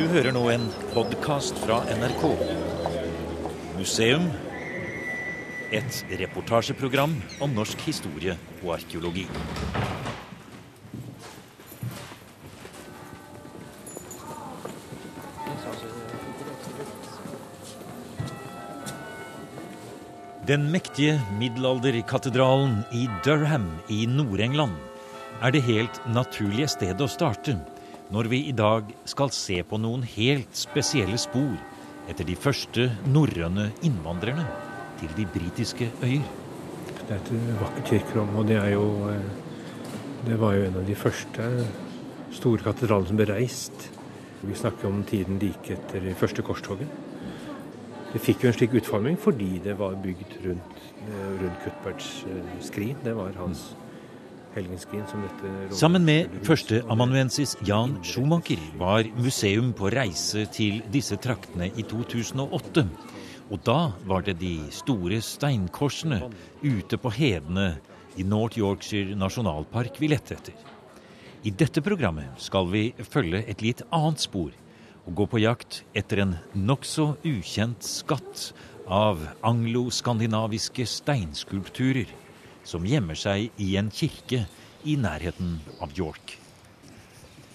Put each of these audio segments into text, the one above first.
Du hører nå en podkast fra NRK. Museum. Et reportasjeprogram om norsk historie og arkeologi. Den mektige middelalderkatedralen i Durham i Nord-England er det helt naturlige stedet å starte når vi i dag skal se på noen helt spesielle spor etter de første norrøne innvandrerne til de britiske øyer. Det er et vakkert kirkerom, og det jo eh, Det var jo en av de første store katedralene som ble reist. Vi snakker om tiden like etter det første korstoget. Det fikk jo en slik utforming fordi det var bygd rundt, eh, rundt Cuthberts eh, skrin. Det var hans dette Sammen med førsteamanuensis Jan Schumacher var museum på reise til disse traktene i 2008. Og da var det de store steinkorsene ute på hedene i North Yorkshire nasjonalpark vi lette etter. I dette programmet skal vi følge et litt annet spor og gå på jakt etter en nokså ukjent skatt av angloskandinaviske steinskulpturer som gjemmer seg i en kirke i nærheten av York.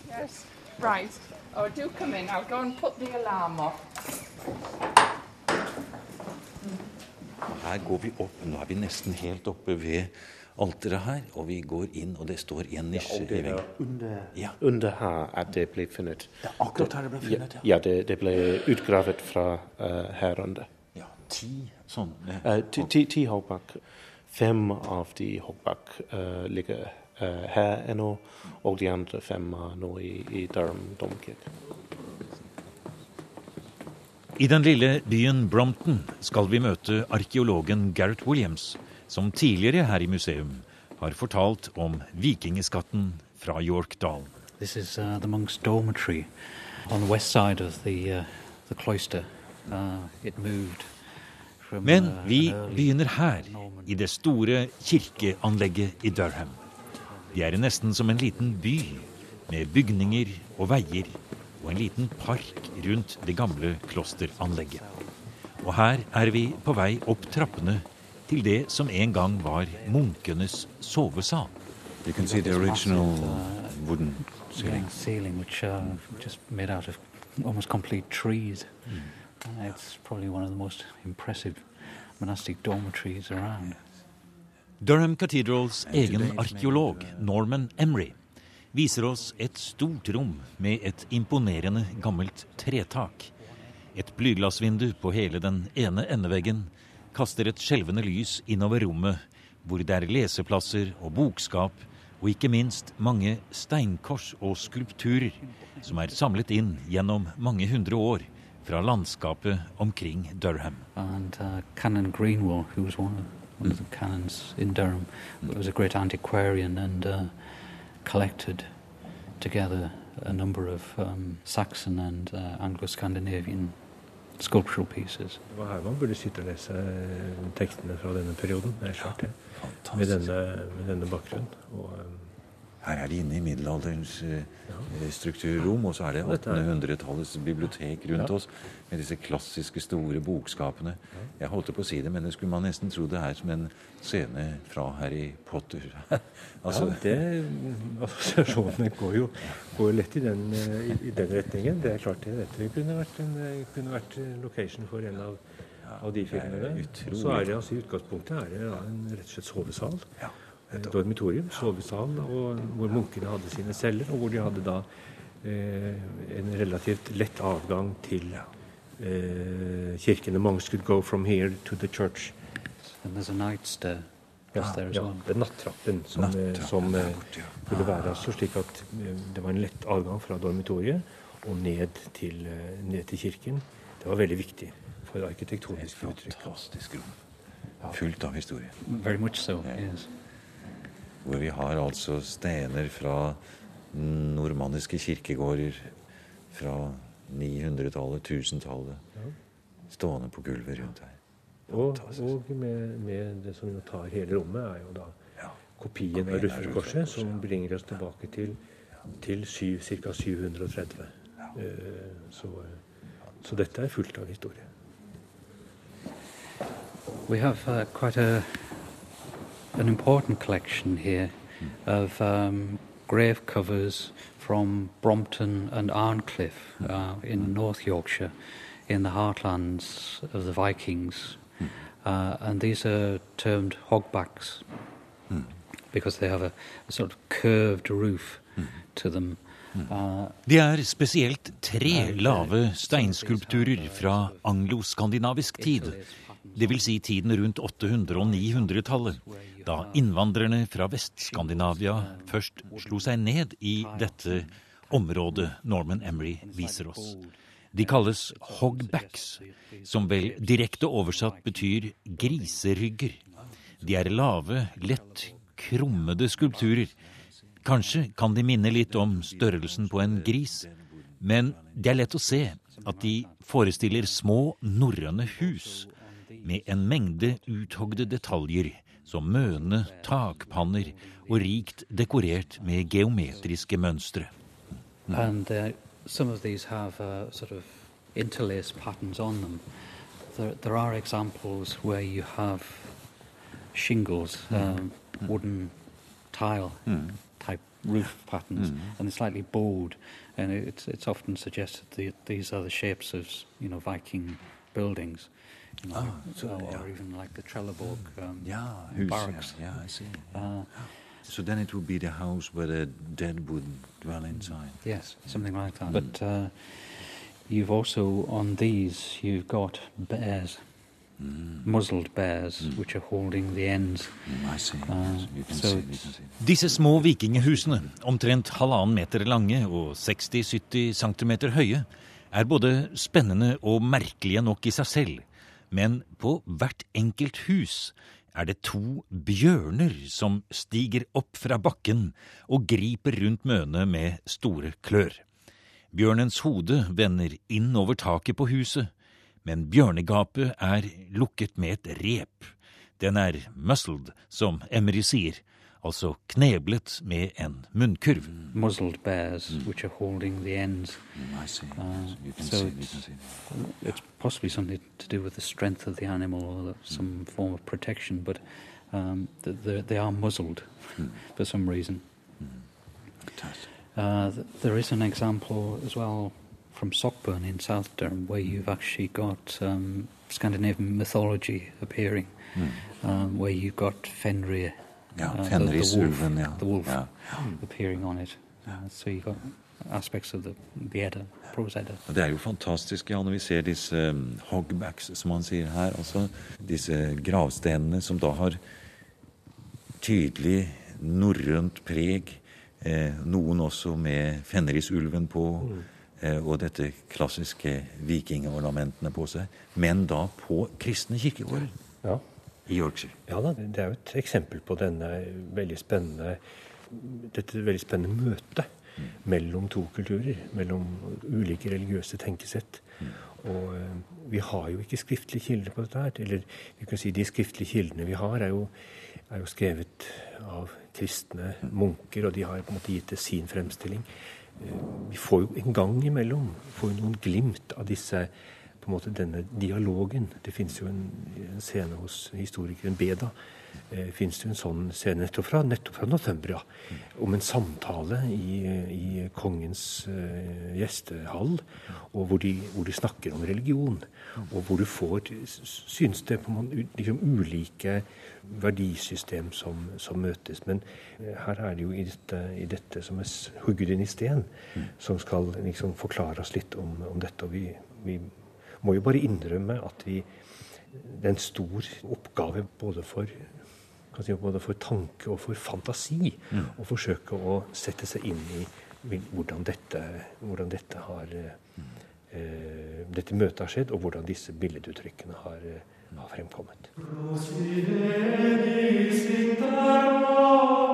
Yes, right. Oh, do come in. I'll go and put the alarm off. Her går vi opp. Nå er vi nesten helt oppe ved alteret her, og vi går inn, og det står en nisje i veggen. under, Ja. under her at det ble funnet. Det er akkurat her det ble funnet, ja. Ja, det, det ble utgravet fra uh, her under. Ja, ti sånne. Uh, ti, ti, ti. Fem av de hoggbark uh, ligger uh, her ennå, og de andre fem er nå i, i Durham domkirke. I den lille byen Brompton skal vi møte arkeologen Gareth Williams, som tidligere her i museum har fortalt om vikingeskatten fra Yorkdalen. This is uh, the monks' dormitory on the west side of the uh, the cloister. Uh, it moved. Men vi begynner her, i det store kirkeanlegget i Durham. Vi er nesten som en liten by, med bygninger og veier, og en liten park rundt det gamle klosteranlegget. Og her er vi på vei opp trappene til det som en gang var munkenes sovesal. You can see the This original wooden yeah, ceiling. ceiling, which uh, just made out of almost complete trees. It's probably one of the most impressive monastic dormitories around. Durham Cathedrals egen arkeolog, Norman Emry, viser oss et stort rom med et imponerende gammelt tretak. Et blyglassvindu på hele den ene endeveggen kaster et skjelvende lys innover rommet, hvor det er leseplasser og bokskap, og ikke minst mange steinkors og skulpturer som er samlet inn gjennom mange hundre år fra landskapet omkring Durham. And uh, Canon Greenwell, who was one of, one of the canons in Durham, was a great antiquarian and uh, collected together a number of um, Saxon and uh, Anglo-Scandinavian sculptural pieces. Det var her man burde sitte og lese eh, tekstene fra denne perioden. Det er klart det. Med denne, med denne bakgrunnen. Og, eh, Her er de inne i middelalderens eh, strukturrom, og så er det er- 1800-tallets bibliotek rundt oss med disse klassiske, store bokskapene. Jeg holdt på å si det, men det skulle man nesten tro det er som en scene fra Harry Potter. altså, ja, det, Assosiasjonene går jo, går lett i den, eh, i, i den retningen. Det er klart det. Dette kunne vært, en, eh, kunne vært eh, location for en av, av de filmene. Så er det altså i utgangspunktet er det en rett og slett sovesal. Ja, dormitorium, sovesal, og hvor munkene hadde sine celler, og hvor de hadde da eh, en relativt lett avgang til eh, kirken. The monks could go from here to the church. And there's a night stair Ja, ja, det er nattrappen som, eh, Nattrappen som eh, ja. skulle være altså slik at eh, det var en lett adgang fra dormitoriet og ned til, eh, ned til kirken. Det var veldig viktig for arkitektonisk uttrykk. fantastisk rom. Fullt av historie. Very much so, Yeah. yes. Hvor vi har altså stener fra normanniske kirkegårder fra 900-tallet, 1000-tallet, stående på gulvet rundt her. Og, og med, med det som jo tar hele rommet, er jo da Ja. kopien Kopien av Rufferkorset, som ja. bringer oss tilbake til, til syv- ca. 730. Eh, så, så dette er fullt av historie. We have uh, quite a an important collection here of um, grave covers from Brompton and Arncliffe uh, in North Yorkshire, in the heartlands of the Vikings, uh, and these are termed hogbacks because they have a, a sort of curved roof to them. Uh, Det er spesielt tre lave steinskulpturer fra angloskandinavisk tid. Vil si tiden rundt 800- og 900-tallet, da innvandrerne fra Vest-Skandinavia først slo seg ned i dette området Norman Emery viser oss. De kalles hogbacks, som vel direkte oversatt betyr griserygger. De er lave, lett krummede skulpturer. Kanskje kan de minne litt om størrelsen på en gris, men det er lett å se at de forestiller små norrøne hus med en mengde uthogde detaljer, som møne, takpanner og rikt dekorert med geometriske mønstre. and uh, some of these have uh, sort of interlaced patterns on them. There, there are examples where you have shingles, um, wooden tile type roof patterns, and they're slightly bowed, and it's it's often suggested that these are the shapes of you know Viking buildings. You know, so, or, yeah. or even like the Trelleborg um, Yeah, barracks. yeah, yeah, I see. Uh, So then it would be the house where the dead would dwell inside. Yes, something like that. But uh, you've also on these you've got bears, muzzled bears, which are holding the ends. Mm, I see. Uh, Yes, you can so see, you can see. Disse små vikingehusene, omtrent halvannen meter lange og 60-70 cm høye, er både spennende og merkelige nok i seg selv. Men på hvert enkelt hus er det to bjørner som stiger opp fra bakken og griper rundt mønet med store klør. Bjørnens hode vender inn over taket på huset, men bjørnegapet er lukket med et rep. Den er muscled, som Emery sier, altså kneblet med en munnkurv. Muzzled bears, which are holding the ends. Mm, I see. Uh, you can so see, you it's- can see. It's possibly something to do with the strength of the animal or the- some form of protection, but um, they they are muzzled for some reason. Fantastic. Uh, there is an example as well from Sockburn in South Durham where you've actually got um, Scandinavian mythology appearing, um, where you've got Fenrir, Ja, uh, Fenris the, wolf, ulven, ja. the wolf ja. appearing on it. Uh, so you've got aspects of the, the Edda, prose Edda. Det er jo fantastisk ja, når vi ser disse um, hogbacks, som han sier her. altså Disse gravstenene som da har tydelig norrønt preg. Eh, noen også med Fenrisulven på, eh, og dette klassiske vikingornamentene på seg. Men da på kristne kirkegårder Ja. I Yorkshire. Ja da, det er jo et eksempel på denne veldig spennende, dette veldig spennende møtet mellom to kulturer, mellom ulike religiøse tenkesett. Og eh, vi har jo ikke skriftlige kilder på dette her. Eller vi kan si de skriftlige kildene vi har, er jo, er jo skrevet av kristne munker, og de har på en måte gitt det sin fremstilling. Eh, Vi får jo en gang imellom får jo noen glimt av disse på en måte denne dialogen. Det fins jo en, en scene hos historikeren Beda. Eh, fins det en sånn scene nettopp fra, nettopp fra Northumbria om en samtale i, i kongens eh, gjestehall, og hvor de, hvor de snakker om religion. Og hvor du får, synes det, på en måte, liksom ulike verdisystem som, som møtes. Men eh, her er det jo i dette, i dette som er hugget inn i sten, som skal liksom forklare oss litt om, om dette. Og vi, vi må jo bare innrømme at vi det er en stor oppgave både for, kan si, både for tanke og for fantasi å forsøke å sette seg inn i hvordan dette, hvordan dette har eh, dette møtet har skjedd, og hvordan disse billeduttrykkene har, eh, har fremkommet. From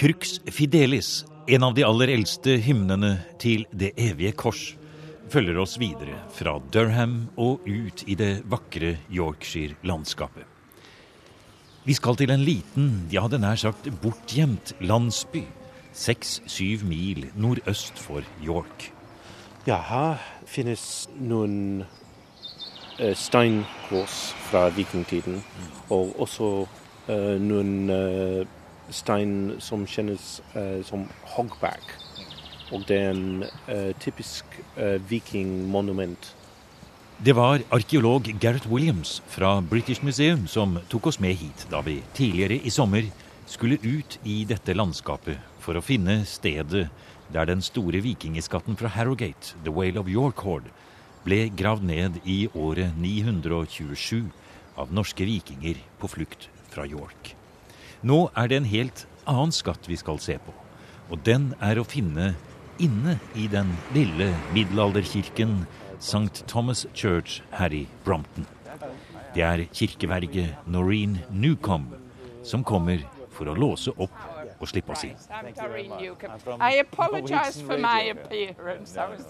Crux Fidelis, en av de aller eldste hymnene til Det evige kors, følger oss videre fra Durham og ut i det vakre Yorkshire-landskapet. Vi skal til en liten, jeg hadde nær sagt bortgjemt landsby, seks-syv mil nordøst for York. Ja, her finnes noen uh, steinkors fra vikingtiden, og også uh, noen uh, stein som kjennes som hogback. Og det er en typisk vikingmonument. Det var arkeolog Gareth Williams fra British Museum som tok oss med hit da vi tidligere i sommer skulle ut i dette landskapet for å finne stedet der den store vikingeskatten fra Harrogate, The Whale of York ble gravd ned i året 927 av norske vikinger på flukt fra York. Nå er det en helt annen skatt vi skal se på, og den er å finne inne i den lille middelalderkirken St. Thomas Church her i Brompton. Det er kirkeverget Noreen Newcomb som kommer for å låse opp og slippe oss inn. I apologize for my appearance. I was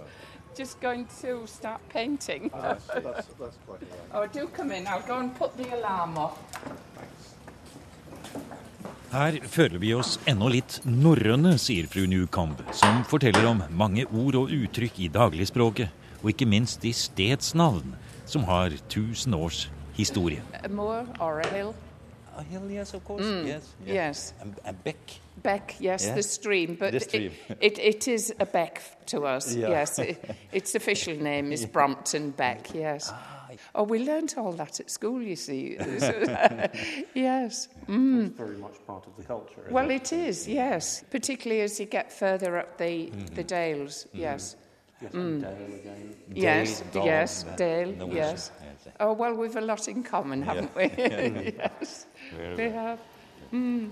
just going to start painting. oh, do come in. I'll go and put the alarm off. Her føler vi oss ennå litt norrøne, sier fru Newcomb, som forteller om mange ord og uttrykk i dagligspråket, og ikke minst i stedsnavn, som har tusen års historie. A moor or a hill? A hill, yes, of course. Mm, yes. yes. yes. And Beck. Beck, yes, yeah. the stream, but the stream. It, it, it is a Beck to us. Yeah. Yes, it, its official name is Brompton Beck. Yes. Ah. Oh, we learnt all that at school, you see. yes. Mm. It's very much part of the culture. Well, it? it is, yes. Particularly as you get further up the, mm-hmm. the dales, mm-hmm. yes. Yes, mm. Dale again. Yes, Dale, yes, Dale, yes. Oh, well, we've a lot in common, haven't we? yes, we have. Mm.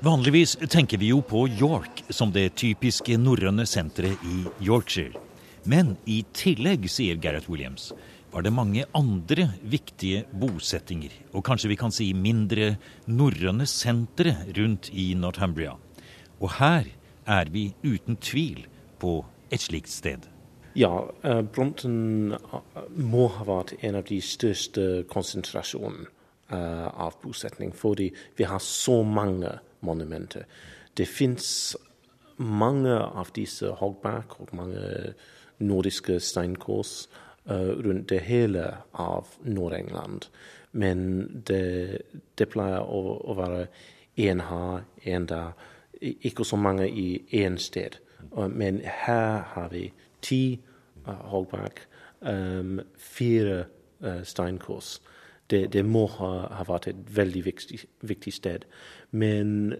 Vanligvis tenker vi jo på York som det typiske norrøne senteret i Yorkshire. Men i tillegg, sier Gareth Williams, var det mange andre viktige bosettinger, og kanskje vi kan si mindre norrøne sentre rundt i Northumbria. Og her er vi uten tvil på et slikt sted. Ja, uh, Brompton eh, må ha vært en av de største konsentrasjonene uh, av bosetning, fordi vi har så mange monumenter. Det fins mange av disse hoggback og mange nordiske steinkors rundt det hele av Nord-England. Men det, det, pleier å, å være én her, én der. Ikke så mange i én sted. Men her har vi ti uh, hoggback, um, fire uh, steinkors. Det, det, må ha, ha, vært et veldig viktig, viktig, sted. Men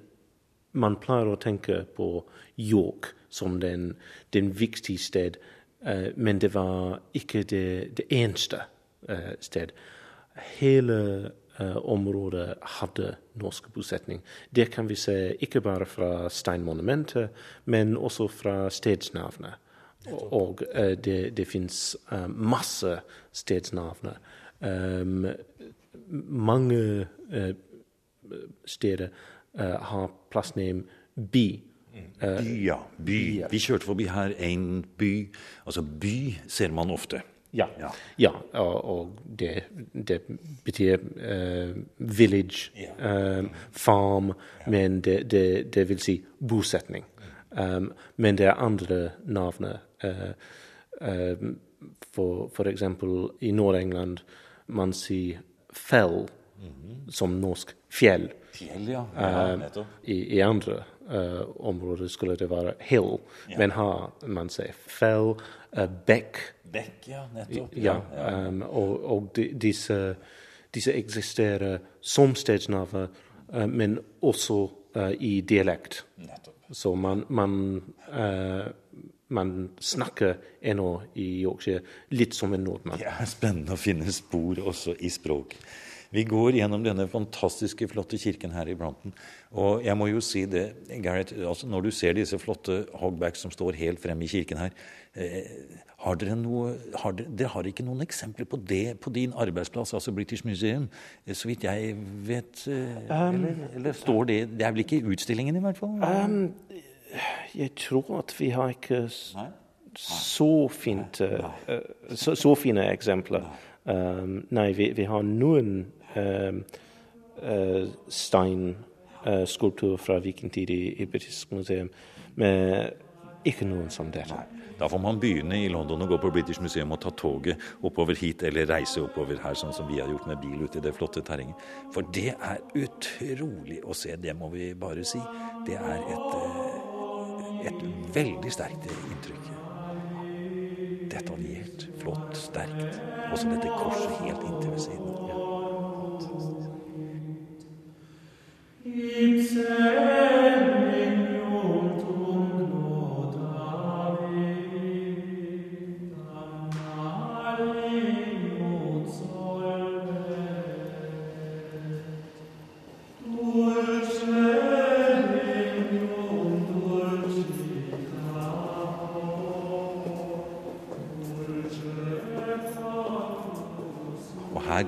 man pleier å tenke på York som den, den viktige sted, uh, men det var ikke det, det eneste uh, sted. Hele uh, området hadde norsk bosetning. Det kan vi se ikke bare fra steinmonumentet, men også fra stedsnavnet. Og det, det fins masse stedsnavn. Mange steder har plassnavn by. By, ja. By. Vi kjørte forbi her en by. Altså by ser man ofte. Ja, ja. ja og, og det, det, betyr uh, village, um, farm, men det, det, det, vil si bosetning. Um, men det er andre navn. Uh, uh, for, for eksempel i Nord-England man sier fell mm -hmm. som norsk fjell. Fjell, ja. ja uh, i, I, andre områder skulle det være hill, ja. men her man sier fell, bekk Bekk, ja. Nettopp. Ja, um, og, og de, disse, disse, eksisterer som stedsnavn, uh, men også uh, i dialekt. Nettopp. Så man, man, uh, man snakker ennå i Yorkshire litt som en nordmann. Ja, Spennende å finne spor også i språk. Vi går gjennom denne fantastiske, flotte kirken her i Branton. Og jeg må jo si det, Gareth, altså når du ser disse flotte hogbacks som står helt fremme i kirken her eh, har dere, noe, har dere, dere, har ikke noen eksempler på det på din arbeidsplass, altså British Museum? Eh, så vidt jeg vet eh, um, eller, eller, står det Det er vel ikke utstillingen, i hvert fall? Um, jeg tror at vi har ikke Nei? så, fint, uh, så, så fine eksempler. Um, nei, vi, vi, har noen um, uh, steinskulpturer uh, fra vikingtid i, i Britisk museum, men ikke noen som dette. Da får man begynne i London og gå på British Museum og ta toget oppover hit, eller reise oppover her, sånn som vi har gjort med bil ute i det flotte terrenget. For det er utrolig å se, det må vi bare si. Det er et, eh, et veldig sterkt inntrykk. Detaljert, flott, sterkt. Også dette korset helt inntil ved siden av.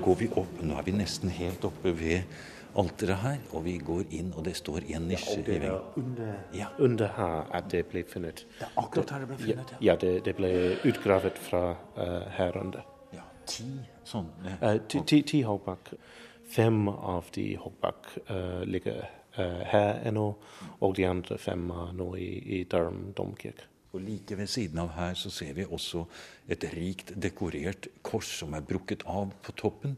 går vi opp. Nå er vi nesten helt oppe ved alteret her, og vi går inn, og det står i en nisje ja, i veggen. Under, ja. under her at det ble funnet. Det er akkurat her det ble funnet, ja. Ja, det, det ble utgravet fra uh, her under. Ja, ti sånn? Uh, ti, ti, ti hoppbakk. Fem av de hoppbakk uh, ligger uh, her ennå, og de andre fem er nå i, i Durham domkirke. Og Like ved siden av her så ser vi også et rikt dekorert kors som er brukket av på toppen.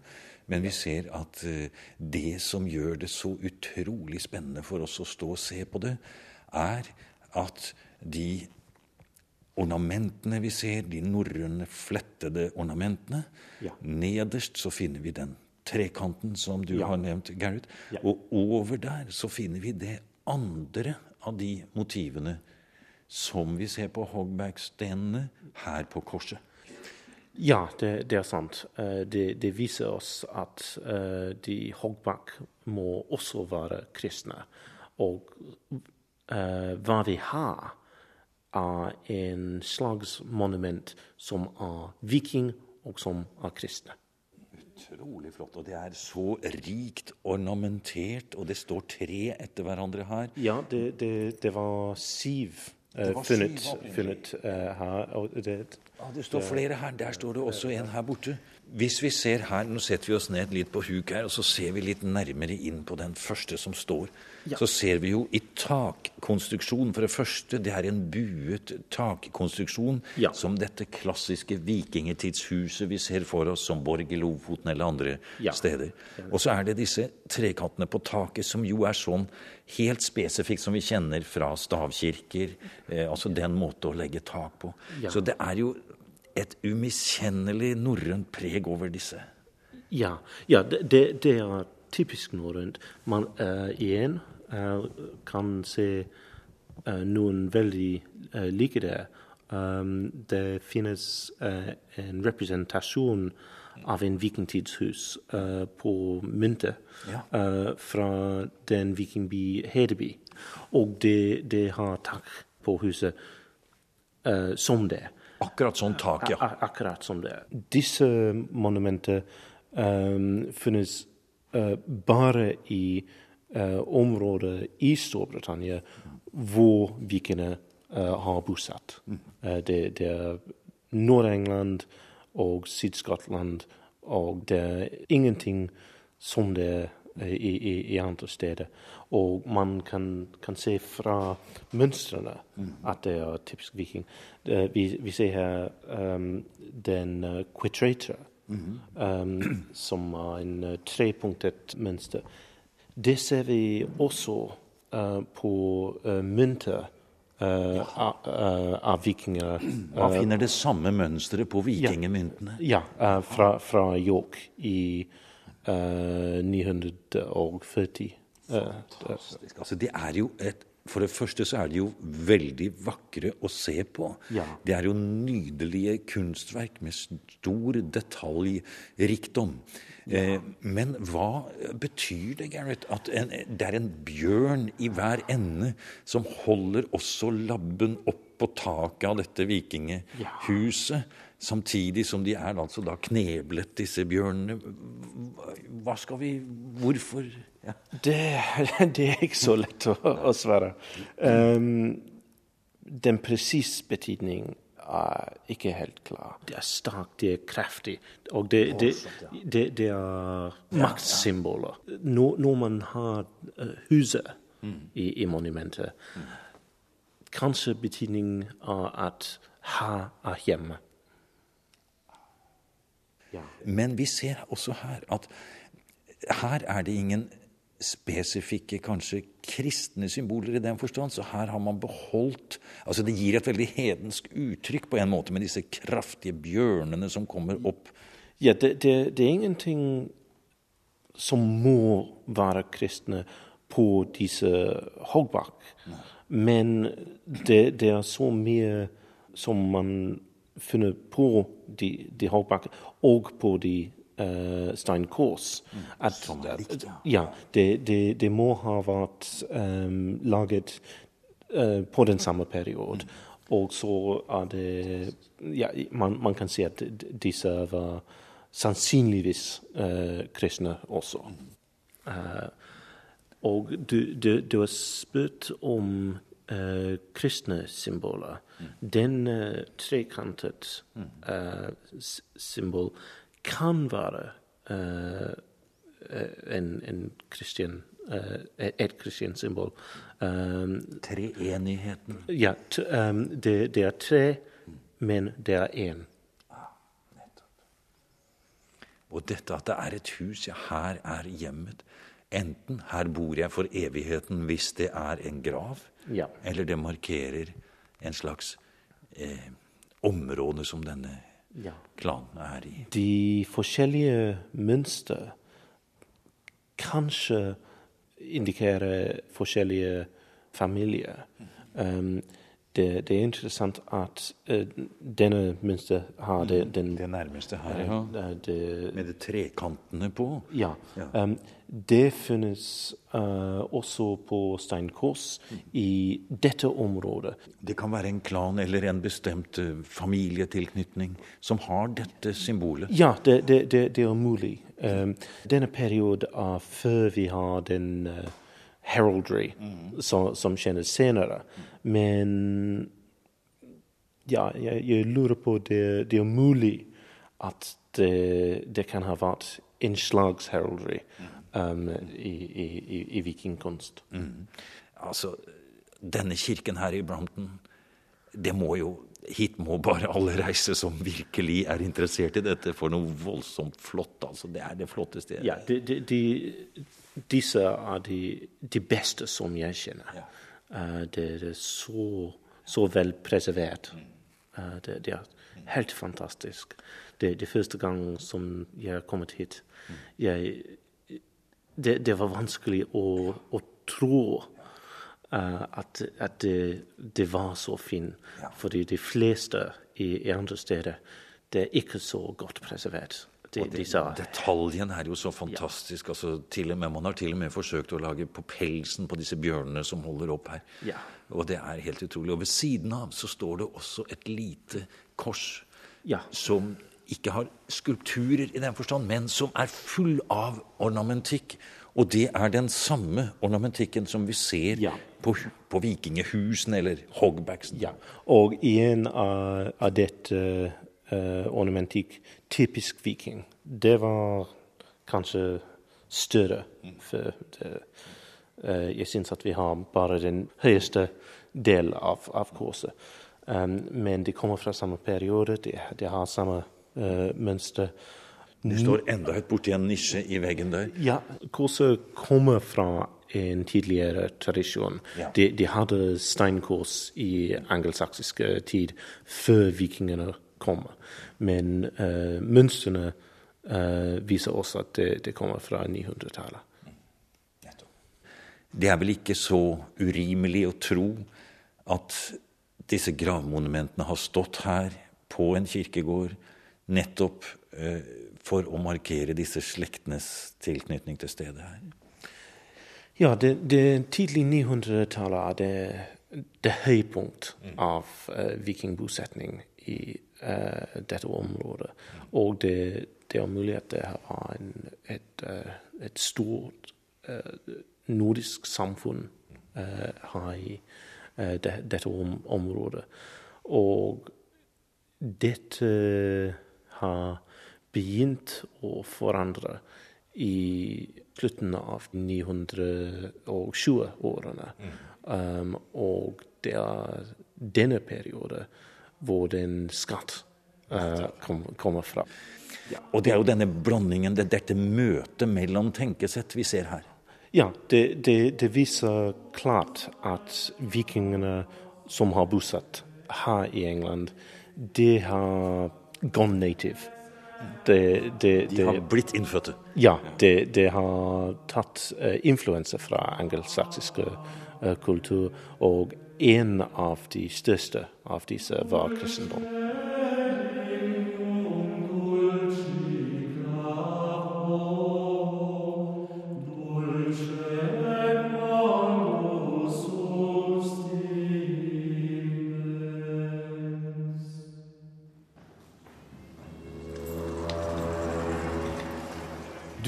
Men vi ser at eh, det som gjør det så utrolig spennende for oss å stå og se på det, er at de ornamentene vi ser, de norrøne flettede ornamentene ja. Nederst så finner vi den trekanten som du ja. har nevnt, Gerhard. Ja. Og over der så finner vi det andre av de motivene som vi ser på hogback-stenene her på korset. Ja, det, det er sant. Eh, det, det, viser oss at uh, de hogback må også være kristne. Og uh, hva vi har, er en slags monument som er viking, og som er kristne. Utrolig flott. Og det er så rikt ornamentert, og det står tre etter hverandre her. Ja, det, det var syv funnet, funnet uh, her. Det, ja, det står flere her. Der står det også en her borte. Hvis vi ser her, Nå setter vi oss ned litt på huk her, og så ser vi litt nærmere inn på den første som står. Ja. Så ser vi jo i takkonstruksjonen For det første, det er en buet takkonstruksjon ja. som dette klassiske vikingetidshuset vi ser for oss som Borg i Lofoten eller andre ja. steder. Og så er det disse trekantene på taket som jo er sånn helt spesifikt som vi kjenner fra stavkirker. Eh, altså den måte å legge tak på. Så det er jo et umiskjennelig norrønt preg over disse. Ja, ja det, det, er typisk norrønt. Man uh, igjen uh, kan se uh, noen veldig uh, like det. Um, det finnes en representasjon av en vikingtidshus på myntet ja. fra den vikingby Hedeby. Og det, det har tak på huset som det. Akkurat sånn tak, ja. Ak akkurat som det. Disse monumenter um, finnes uh, bare i uh, områder i Storbritannia hvor vikingene uh, har bosatt. Mm. Det, det, er Nord-England og Syd-Skottland, og det er ingenting som det er i, i, i andre steder. Og man kan, kan se fra mønstrene mm. at det er typisk viking. Vi, vi ser her um, den uh, quitrator, mm -hmm. um, som er en uh, trepunktet mønster. Det ser vi også uh, på uh, mynter. Uh, ja. av, av vikinger. Man finner det samme mønsteret på vikingemyntene? Ja, ja fra, fra York i 940. Fantastisk. Altså, det er jo et For det første så er de jo veldig vakre å se på. Ja. Det er jo nydelige kunstverk med stor detaljrikdom. Eh, men hva betyr det, Gareth, at en, det er en bjørn i hver ende som holder også labben opp på taket av dette vikinghuset? Samtidig som de er altså da kneblet, disse bjørnene. Hva skal vi Hvorfor? Ja. Det, det, er ikke så lett å, å svare. Um, den presise betydning er ikke helt klar. Det er sterkt, det er kraftig, og det, det, det, det er maktsymboler. Når, når, man har uh, huset mm. i, i, monumentet, mm. Kanskje betydningen av at her er hjemme. Ja. Men vi ser også her at her er det ingen spesifikke, kanskje kristne symboler i den forstand. Så her har man beholdt Altså det gir et veldig hedensk uttrykk på en måte med disse kraftige bjørnene som kommer opp. Ja, det, det, det er ingenting som må være kristne på disse Hogbach. Men det, det, er så mye som man finner på de, de Hogbach, og på de uh, steinkors. Mm. At, Som det er likt, ja. ja det, det, det, må ha vært um, laget uh, på den samme periode. Mm. Og så er det ja, man, man, kan si at disse var sannsynligvis uh, kristne også. Uh, og du, du, du har spurt om uh, kristne symboler. Mm. Den uh, trekantet uh, symbol kan være uh, en, en Christian, et kristent symbol. Um, Treenigheten. Ja. Um, det, det, er tre, men det er én. Ah, Og dette at det er et hus, ja, her er hjemmet. Enten her bor jeg for evigheten hvis det er en grav, ja. eller det markerer en slags eh, område som denne ja. klanen er i. De forskjellige mønster kanskje indikerer forskjellige familier. Um, det, det, er interessant at uh, denne mønster har det, mm. den Det nærmeste her, ja. Det, Med de trekantene på. Ja. ja. Um, det finnes uh, også på steinkors mm. i dette området. Det kan være en klan eller en bestemt uh, familietilknytning som har dette symbolet? Ja, det, det er mulig. Um, denne perioden er før vi har den heraldry mm. som, som kjennes senere. Men ja, jeg, jeg lurer på det, det er mulig at det, det kan ha vært innslagsheraldry um, i, i, i vikingkunst. Mm. Altså, denne kirken her i Brampton, det må jo Hit må bare alle reise som virkelig er interessert i dette, for noe voldsomt flott. altså Det er det flotteste. Ja, de, de, de, disse er de, de, beste som jeg kjenner. Ja. Uh, det er så, så vel preservert. Uh, det, det, er helt fantastisk. Det, er første gang som jeg har kommet hit, jeg, det, det, var vanskelig å, å tro uh, at, at det, var så fint. Ja. Fordi de fleste i, i andre steder det er ikke så godt preservert de, de sa. Detaljen er jo så fantastisk. Ja. altså til og med, Man har til og med forsøkt å lage på pelsen på disse bjørnene som holder opp her. Ja. Og det er helt utrolig. Og ved siden av så står det også et lite kors ja. som ikke har skulpturer i den forstand, men som er full av ornamentikk. Og det er den samme ornamentikken som vi ser ja. på, på, vikingehusene eller hogbacksen. Ja. Og en av, av dette uh, ornamentikk typisk viking. Det var kanskje større. For det, uh, jeg syns at vi har bare den høyeste del av, av kurset. Um, men de kommer fra samme periode, de, de har samme uh, mønster. Det står enda høyt borti en nisje i veggen der. Ja, kurset kommer fra en tidligere tradisjon. Ja. De, de, hadde steinkurs i angelsaksiske tid før vikingene kommer. Men uh, mønstrene uh, viser også at det, det kommer fra 900-tallet. det er vel ikke så urimelig å tro at disse gravmonumentene har stått her på en kirkegård nettopp uh, for å markere disse slektenes tilknytning til stedet her? Ja, det, det tidlig 900-tallet er det, det høypunkt mm. av uh, vikingbosetning i dette området. Og det, det er mulig at det var en, et, uh, et, stort nordisk samfunn her i det, dette om, området. Og dette har begynt å forandre i slutten av 920-årene. Mm. Um, og det er denne perioden hvor den skatt uh, kom, kommer fra. Ja. Og det er jo denne blandingen, det, dette møtet mellom tenkesett vi ser her. Ja, det, det, det viser klart at vikingene som har bosatt her i England, de har gone native det, det, De har blitt innfødte? Ja, det, har tatt uh, influenser fra angelsaksiske uh, kultur. Og en av de største av disse var kristendom.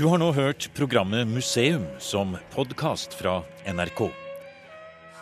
Du har nå hørt programmet Museum som podkast fra NRK.